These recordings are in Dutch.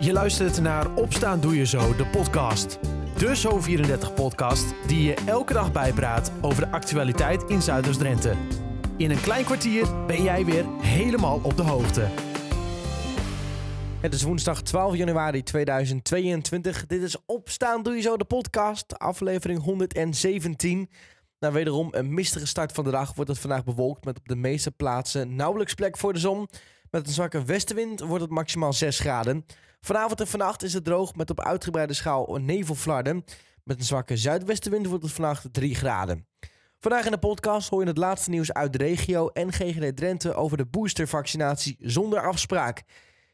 Je luistert naar Opstaan Doe Je Zo, de podcast. De Zo34-podcast die je elke dag bijpraat over de actualiteit in Zuiders-Drenthe. In een klein kwartier ben jij weer helemaal op de hoogte. Het is woensdag 12 januari 2022. Dit is Opstaan Doe Je Zo, de podcast, aflevering 117. Nou, wederom een mistige start van de dag wordt het vandaag bewolkt met op de meeste plaatsen nauwelijks plek voor de zon. Met een zwakke westenwind wordt het maximaal 6 graden. Vanavond en vannacht is het droog met op uitgebreide schaal nevelflarden. Met een zwakke zuidwestenwind wordt het vannacht 3 graden. Vandaag in de podcast hoor je het laatste nieuws uit de regio en GGD Drenthe over de boostervaccinatie zonder afspraak.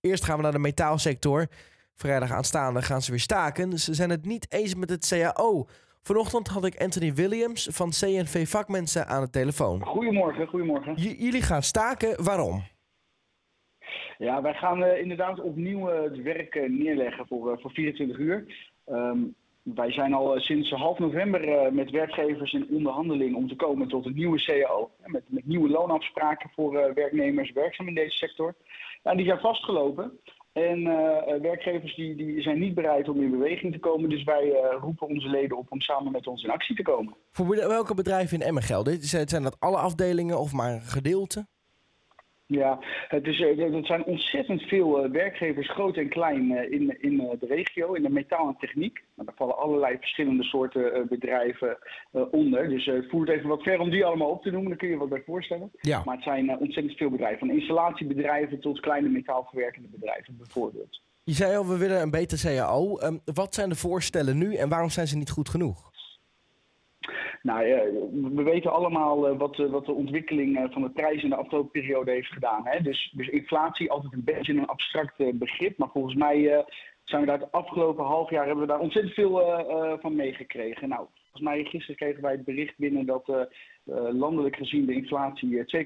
Eerst gaan we naar de metaalsector. Vrijdag aanstaande gaan ze weer staken. Ze zijn het niet eens met het CAO. Vanochtend had ik Anthony Williams van CNV Vakmensen aan de telefoon. Goedemorgen, goedemorgen. J- jullie gaan staken, waarom? Ja, wij gaan eh, inderdaad opnieuw eh, het werk eh, neerleggen voor, voor 24 uur. Ehm, wij zijn al sinds half november met werkgevers in onderhandeling om te komen tot een nieuwe CAO. Met, met nieuwe loonafspraken voor werknemers werkzaam in deze sector. Ja, die zijn vastgelopen. En werkgevers die, die zijn niet bereid om in beweging te komen. Dus wij roepen onze leden op om samen met ons in actie te komen. Voor welke bedrijven in Emmen dit? Zijn dat alle afdelingen of maar een gedeelte? Ja, het, is, eh, het zijn ontzettend veel eh, werkgevers, groot en klein, eh, in, in eh, de regio, in de metaal en techniek. Nou, daar vallen allerlei verschillende soorten eh, bedrijven eh, onder. Dus eh, het even wat ver om die allemaal op te noemen, daar kun je wat bij voorstellen. Ja. Maar het zijn eh, ontzettend veel bedrijven, van installatiebedrijven tot kleine metaalverwerkende bedrijven bijvoorbeeld. Je zei al, we willen een beter CAO. Ehm, wat zijn de voorstellen nu en waarom zijn ze niet goed genoeg? Nou, we weten allemaal eh, wat, eh, wat de ontwikkeling eh, van de prijs in de afgelopen periode heeft gedaan. Hè? Dus, dus inflatie, altijd een beetje een abstract begrip. Maar volgens mij zijn we daar het afgelopen half jaar hebben we daar ontzettend veel van meegekregen. Nou, volgens mij gisteren kregen wij het bericht binnen dat landelijk gezien de inflatie eh,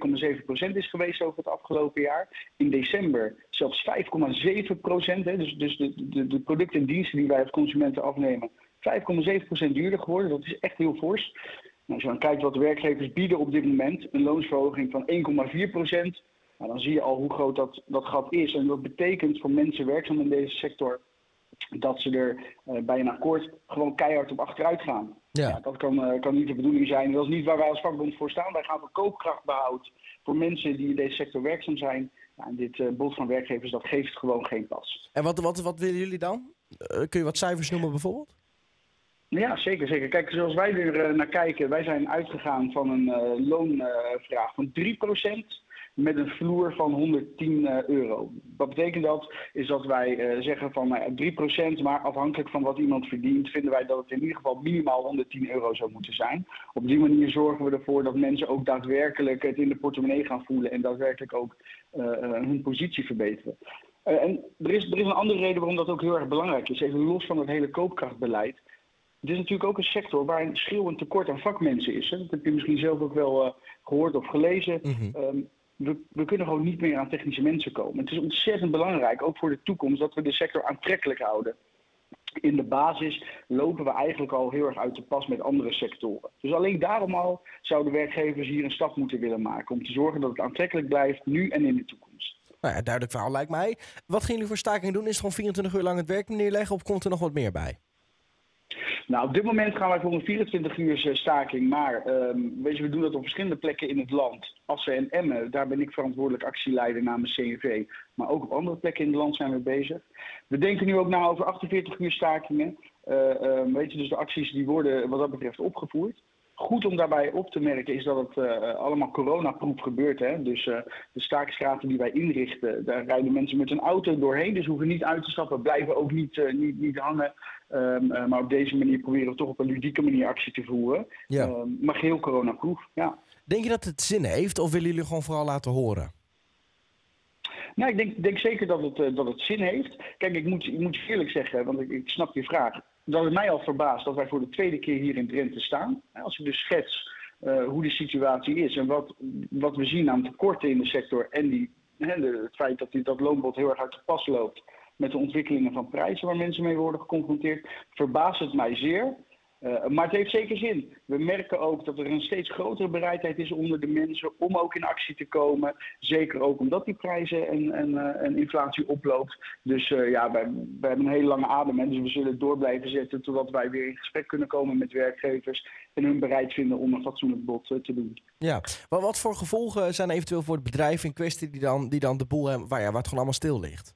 2,7% is geweest over het afgelopen jaar. In december zelfs 5,7%. hè. Dus, dus de, de, de producten en diensten die wij als consumenten afnemen 5,7% duurder geworden. Dat is echt heel fors. Nou, als je dan kijkt wat de werkgevers bieden op dit moment, een loonsverhoging van 1,4%. Nou, dan zie je al hoe groot dat, dat gat is. En dat betekent voor mensen werkzaam in deze sector dat ze er eh, bij een akkoord gewoon keihard op achteruit gaan. Ja. dat kan, eh, kan niet de bedoeling zijn. Dat is niet waar wij als vakbond voor staan. Wij gaan voor koopkrachtbehoud voor mensen die in deze sector werkzaam zijn. Ja, en dit eh bod van werkgevers dat geeft gewoon geen pas. En wat, wat, wat willen jullie dan? Kun je wat cijfers noemen bijvoorbeeld? Ja, zeker, zeker. Kijk, zoals wij er eh, naar kijken, wij zijn uitgegaan van een eh, loonvraag van 3% met een vloer van 110 eh, euro. Wat betekent dat? Is dat wij zeggen van nou ja, 3%, maar afhankelijk van wat iemand verdient, vinden wij dat het in ieder geval minimaal 110 euro zou moeten zijn. Op die manier zorgen we ervoor dat mensen ook daadwerkelijk het in de portemonnee gaan voelen en daadwerkelijk ook hun positie verbeteren. En er is, er is een andere reden waarom dat ook heel erg belangrijk is, even los van het hele koopkrachtbeleid. Het is natuurlijk ook een sector waar een schreeuwend tekort aan vakmensen is. Hè. Dat heb je misschien zelf ook wel eh, gehoord of gelezen. Mhm. Ehm, we, we kunnen gewoon niet meer aan technische mensen komen. Het is ontzettend belangrijk, ook voor de toekomst, dat we de sector aantrekkelijk houden. In de basis lopen we eigenlijk al heel erg uit de pas met andere sectoren. Dus alleen daarom al zouden werkgevers hier een stap moeten willen maken. Om te zorgen dat het aantrekkelijk blijft, nu en in de toekomst. Nou ja, duidelijk verhaal lijkt mij. Wat gaan jullie voor staking doen? Is het gewoon 24 uur lang het werk neerleggen of komt er nog wat meer bij? Nou, op dit moment gaan wij voor een 24 uur staking. Maar ehm, weet je, we doen dat op verschillende plekken in het land. Assen en Emmen, daar ben ik verantwoordelijk actieleider namens CNV. Maar ook op andere plekken in het land zijn we bezig. We denken nu ook na over 48 uur stakingen. Eh, ehm, weet je, dus de acties die worden wat dat betreft opgevoerd. Goed om daarbij op te merken is dat het eh, allemaal coronaproof gebeurt. Hè? Dus eh, de staakstraten die wij inrichten, daar rijden mensen met een auto doorheen. Dus hoeven niet uit te stappen, blijven ook niet, eh, niet, niet hangen. Ehm, eh, maar op deze manier proberen we toch op een ludieke manier actie te voeren. Ja. Ehm, maar geheel coronaproof, ja. Denk je dat het zin heeft of willen jullie gewoon vooral laten horen? Nou, ik denk, denk zeker dat het, dat het zin heeft. Kijk, ik moet, ik moet je eerlijk zeggen, want ik, ik snap je vraag. Dat het mij al verbaast dat wij voor de tweede keer hier in Drenthe staan. Als ik dus schets eh, hoe de situatie is en wat, wat we zien aan tekorten in de sector en die, het feit dat die, dat loonbod heel erg uit de pas loopt met de ontwikkelingen van prijzen waar mensen mee worden geconfronteerd, verbaast het mij zeer Uh, maar het heeft zeker zin. We merken ook dat er een steeds grotere bereidheid is onder de mensen om ook in actie te komen. Zeker ook omdat die prijzen en, en, uh, en inflatie oploopt. Dus uh, ja, wij, wij, hebben een hele lange adem. Hè, dus we zullen door blijven zetten totdat wij weer in gesprek kunnen komen met werkgevers. En hun bereid vinden om een fatsoenlijk bod te doen. Ja, maar wat voor gevolgen zijn eventueel voor het bedrijf in kwestie die dan, die dan de boel hebben, waar, ja, waar het gewoon allemaal stil ligt?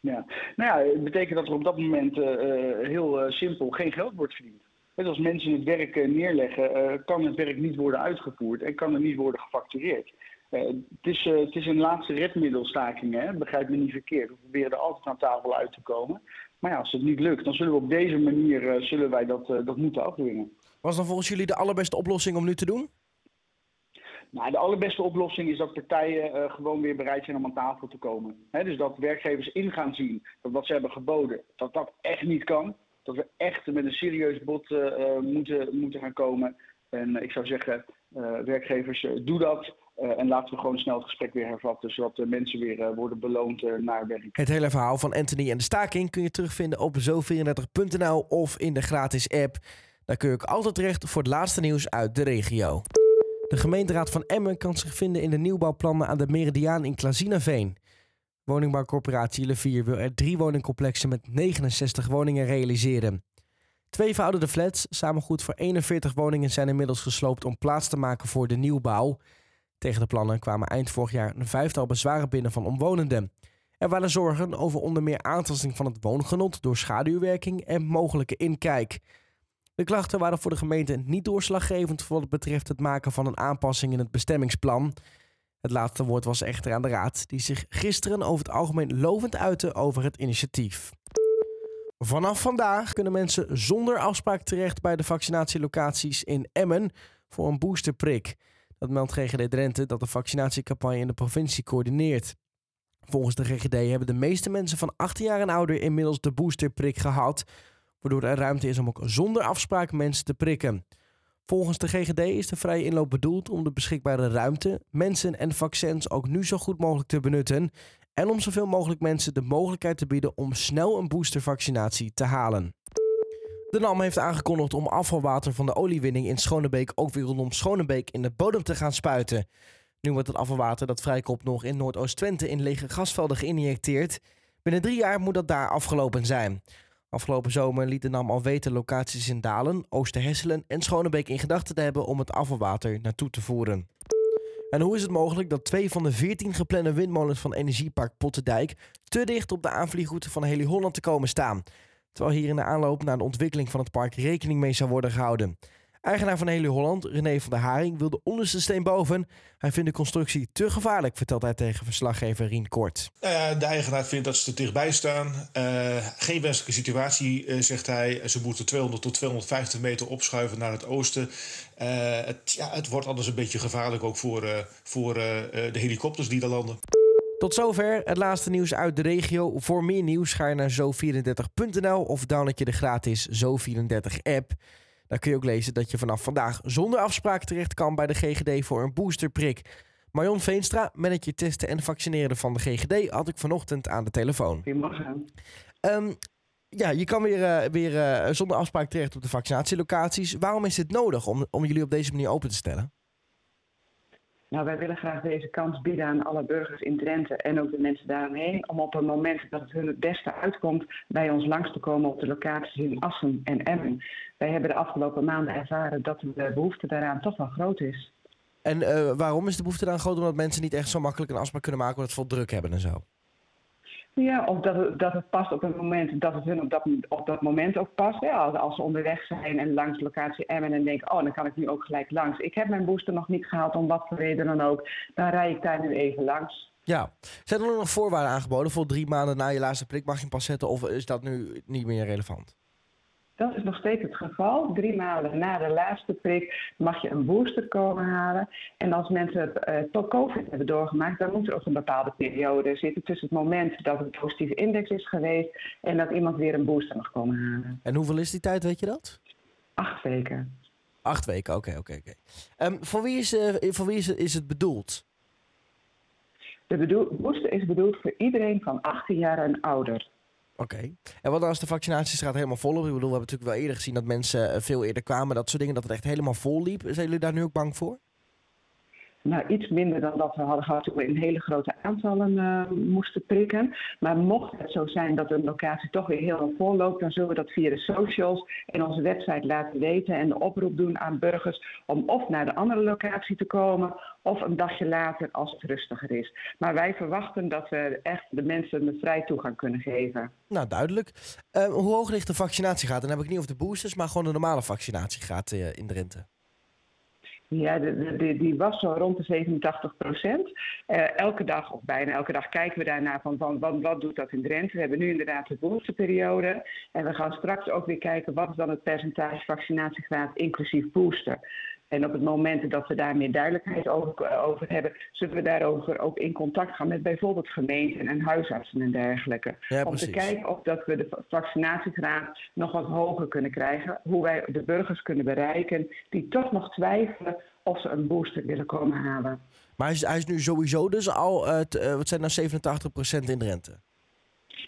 Ja, nou ja, het betekent dat er op dat moment heel simpel geen geld wordt verdiend. Dus als mensen het werk eh, neerleggen, eh, kan het werk niet worden uitgevoerd en kan het niet worden gefactureerd. Uh, het, is, het is een laatste redmiddelstaking, hè? begrijp me niet verkeerd. We proberen er altijd aan tafel uit te komen. Maar ja, als het niet lukt, dan zullen we op deze manier zullen wij dat, dat moeten afdwingen. Was dan volgens jullie de allerbeste oplossing om nu te doen? Nou, de allerbeste oplossing is dat partijen gewoon weer bereid zijn om aan tafel te komen. dus dat werkgevers in gaan zien dat wat ze hebben geboden, dat dat echt niet kan dat we echt met een serieus bod uh, moeten, moeten gaan komen. En ik zou zeggen, werkgevers, doe dat. en laten we gewoon snel het gesprek weer hervatten, zodat de mensen weer worden beloond naar werk. Het hele verhaal van Anthony en de staking kun je terugvinden op zo34.nl of in de gratis app. Daar kun je ook altijd terecht voor het laatste nieuws uit de regio. De gemeenteraad van Emmen kan zich vinden in de nieuwbouwplannen aan de Meridiaan in Klazinaveen. Woningbouwcorporatie Levier wil er drie woningcomplexen met 69 woningen realiseren. Twee verouderde flats, samen goed voor 41 woningen, zijn inmiddels gesloopt om plaats te maken voor de nieuwbouw. Tegen de plannen kwamen eind vorig jaar een vijftal bezwaren binnen van omwonenden. Er waren zorgen over onder meer aantasting van het woongenot door schaduwwerking en mogelijke inkijk. De klachten waren voor de gemeente niet doorslaggevend voor wat betreft het maken van een aanpassing in het bestemmingsplan. Het laatste woord was echter aan de Raad, die zich gisteren over het algemeen lovend uitte over het initiatief. Vanaf vandaag kunnen mensen zonder afspraak terecht bij de vaccinatielocaties in Emmen voor een boosterprik. Dat meldt GGD Drenthe dat de vaccinatiecampagne in de provincie coördineert. Volgens de GGD hebben de meeste mensen van 18 jaar en ouder inmiddels de boosterprik gehad, waardoor er ruimte is om ook zonder afspraak mensen te prikken. Volgens de GGD is de vrije inloop bedoeld om de beschikbare ruimte, mensen en vaccins ook nu zo goed mogelijk te benutten en om zoveel mogelijk mensen de mogelijkheid te bieden om snel een boostervaccinatie te halen. De NAM heeft aangekondigd om afvalwater van de oliewinning in Schonebeek ook weer rondom Schonebeek in de bodem te gaan spuiten. Nu wordt het afvalwater dat vrijkomt nog in Noordoost-Twente in lege gasvelden geïnjecteerd. Binnen drie jaar moet dat daar afgelopen zijn. Afgelopen zomer liet de NAM al weten locaties in Dalen, Oosterhesselen en Schonebeek in gedachten te hebben om het afvalwater naartoe te voeren. En hoe is het mogelijk dat twee van de veertien geplande windmolens van Energiepark Pottendijk te dicht op de aanvliegroute van Heli Holland te komen staan? Terwijl hier in de aanloop naar de ontwikkeling van het park rekening mee zou worden gehouden. Eigenaar van Heli Holland, René van der Haring, wil de onderste steen boven. Hij vindt de constructie te gevaarlijk, vertelt hij tegen verslaggever Rien Kort. Nou de eigenaar vindt dat ze er dichtbij staan. Uh, geen wenselijke situatie, uh, zegt hij. Ze moeten 200 tot 250 meter opschuiven naar het oosten. Uh, het, ja, het wordt anders een beetje gevaarlijk ook voor, voor de helikopters die daar landen. Tot zover het laatste nieuws uit de regio. Voor meer nieuws ga je naar zo34.nl of download je de gratis Zo34-app. Daar kun je ook lezen dat je vanaf vandaag zonder afspraak terecht kan bij de GGD voor een boosterprik. Marion Veenstra, manager testen en vaccineren van de GGD, had ik vanochtend aan de telefoon. Goedemorgen. Um, ja, je kan weer, uh, weer uh, zonder afspraak terecht op de vaccinatielocaties. Waarom is dit nodig om, om jullie op deze manier open te stellen? Nou, wij willen graag deze kans bieden aan alle burgers in Drenthe en ook de mensen daaromheen. Om op een moment dat het hun het beste uitkomt bij ons langs te komen op de locaties in Assen en Emmen. Wij hebben de afgelopen maanden ervaren dat de behoefte daaraan toch wel groot is. En uh, waarom is de behoefte daaraan groot? Omdat mensen niet echt zo makkelijk een afspraak kunnen maken omdat het vol druk hebben en zo. Ja, of dat het, dat het past op een moment dat het hun op dat, op dat moment ook past. Ja, als, als ze onderweg zijn en langs locatie Emmen en denken, oh, dan kan ik nu ook gelijk langs. Ik heb mijn booster nog niet gehaald, om wat voor reden dan ook. Dan rij ik daar nu even langs. Ja. Zijn er nog voorwaarden aangeboden? Voor drie maanden na je laatste prik mag je pas zetten of is dat nu niet meer relevant? Dat is nog steeds het geval. Drie maanden na de laatste prik mag je een booster komen halen. En als mensen uh, tot COVID hebben doorgemaakt, dan moet er ook een bepaalde periode zitten tussen het moment dat het positieve index is geweest en dat iemand weer een booster mag komen halen. En hoeveel is die tijd, weet je dat? Acht weken. Acht weken, oké, oké, oké. Ehm, voor wie, is, uh, voor wie is, is het bedoeld? De booster is bedoeld voor iedereen van 18 jaar en ouder. Oké. En wat als de vaccinatiestraat helemaal vol is? Ik bedoel, we hebben natuurlijk wel eerder gezien dat mensen eh, veel eerder kwamen. Dat soort dingen, dat het echt helemaal vol liep. Zijn jullie daar nu ook bang voor? Nou, iets minder dan dat we hadden gehad toen we in hele grote aantallen uh, moesten prikken. Maar mocht het zo zijn dat een locatie toch weer helemaal vol loopt, dan zullen we dat via de socials en onze website laten weten en de oproep doen aan burgers om of naar de andere locatie te komen of een dagje later als het rustiger is. Maar wij verwachten dat we echt de mensen een vrij toegang kunnen geven. Nou, duidelijk. Uh, hoe hoog ligt de vaccinatiegraad? Dan heb ik niet over de boosters, maar gewoon de normale vaccinatiegraad uh, in Drenthe. Ja, die was zo rond de 87 procent. Uh, elke dag, of bijna elke dag, kijken we daarnaar van, van wat, wat doet dat in Drenthe. We hebben nu inderdaad de boosterperiode. En we gaan straks ook weer kijken wat is dan het percentage vaccinatiegraad inclusief booster. En op het moment dat we daar meer duidelijkheid over, eh, over, hebben, zullen we daarover ook in contact gaan met bijvoorbeeld gemeenten en huisartsen en dergelijke. om te kijken of dat we de vaccinatiegraad nog wat hoger kunnen krijgen. Hoe wij de burgers kunnen bereiken die toch nog twijfelen of ze een booster willen komen halen. Maar hij is, hij is nu sowieso dus al, uh, wat zijn nou 87% in Drenthe?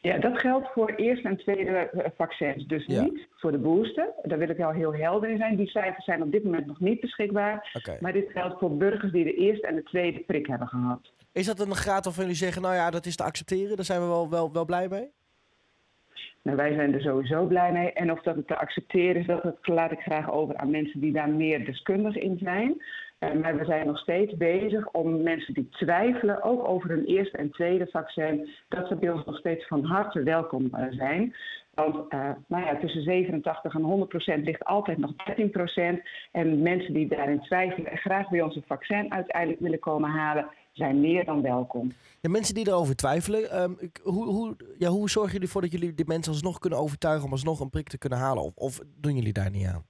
Ja, dat geldt voor eerste en tweede eh, vaccins. Dus niet voor de booster. Daar wil ik al heel helder in zijn. Die cijfers zijn op dit moment nog niet beschikbaar. Okay. Maar dit geldt voor burgers die de eerste en de tweede prik hebben gehad. Is dat een graad waarvan jullie zeggen, nou ja, dat is te accepteren? Daar zijn we wel, wel, wel blij mee? Nou, wij zijn er sowieso blij mee. En of dat het te accepteren is, dat laat ik graag over aan mensen die daar meer deskundig in zijn. Uh, maar we zijn nog steeds bezig om mensen die twijfelen, ook over hun eerste en tweede vaccin, dat ze bij ons nog steeds van harte welkom uh, zijn. Want uh, nou ja, tussen 87 en 100 procent ligt altijd nog 13 procent. En mensen die daarin twijfelen en graag bij ons een vaccin uiteindelijk willen komen halen, zijn meer dan welkom. De mensen die erover twijfelen, um, hoe, hoe, ja, hoe zorgen jullie ervoor dat jullie de mensen alsnog kunnen overtuigen om alsnog een prik te kunnen halen? Of doen jullie daar niet aan?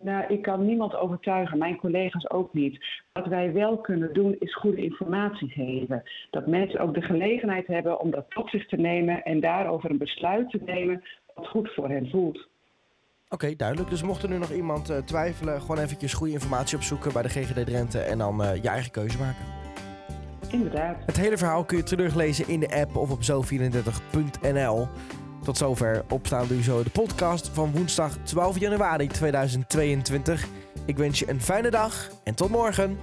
Nou, ik kan niemand overtuigen, mijn collega's ook niet. Wat wij wel kunnen doen, is goede informatie geven. Dat mensen ook de gelegenheid hebben om dat tot zich te nemen en daarover een besluit te nemen wat goed voor hen voelt. Oké, okay, duidelijk. Dus mocht er nu nog iemand uh, twijfelen, gewoon eventjes goede informatie opzoeken bij de GGD Drenthe en dan uh, je eigen keuze maken. Inderdaad. Het hele verhaal kun je teruglezen in de app of op zo34.nl. Tot zover Opstaan Doe Je Zo, de podcast van woensdag 12 januari 2022. Ik wens je een fijne dag en tot morgen.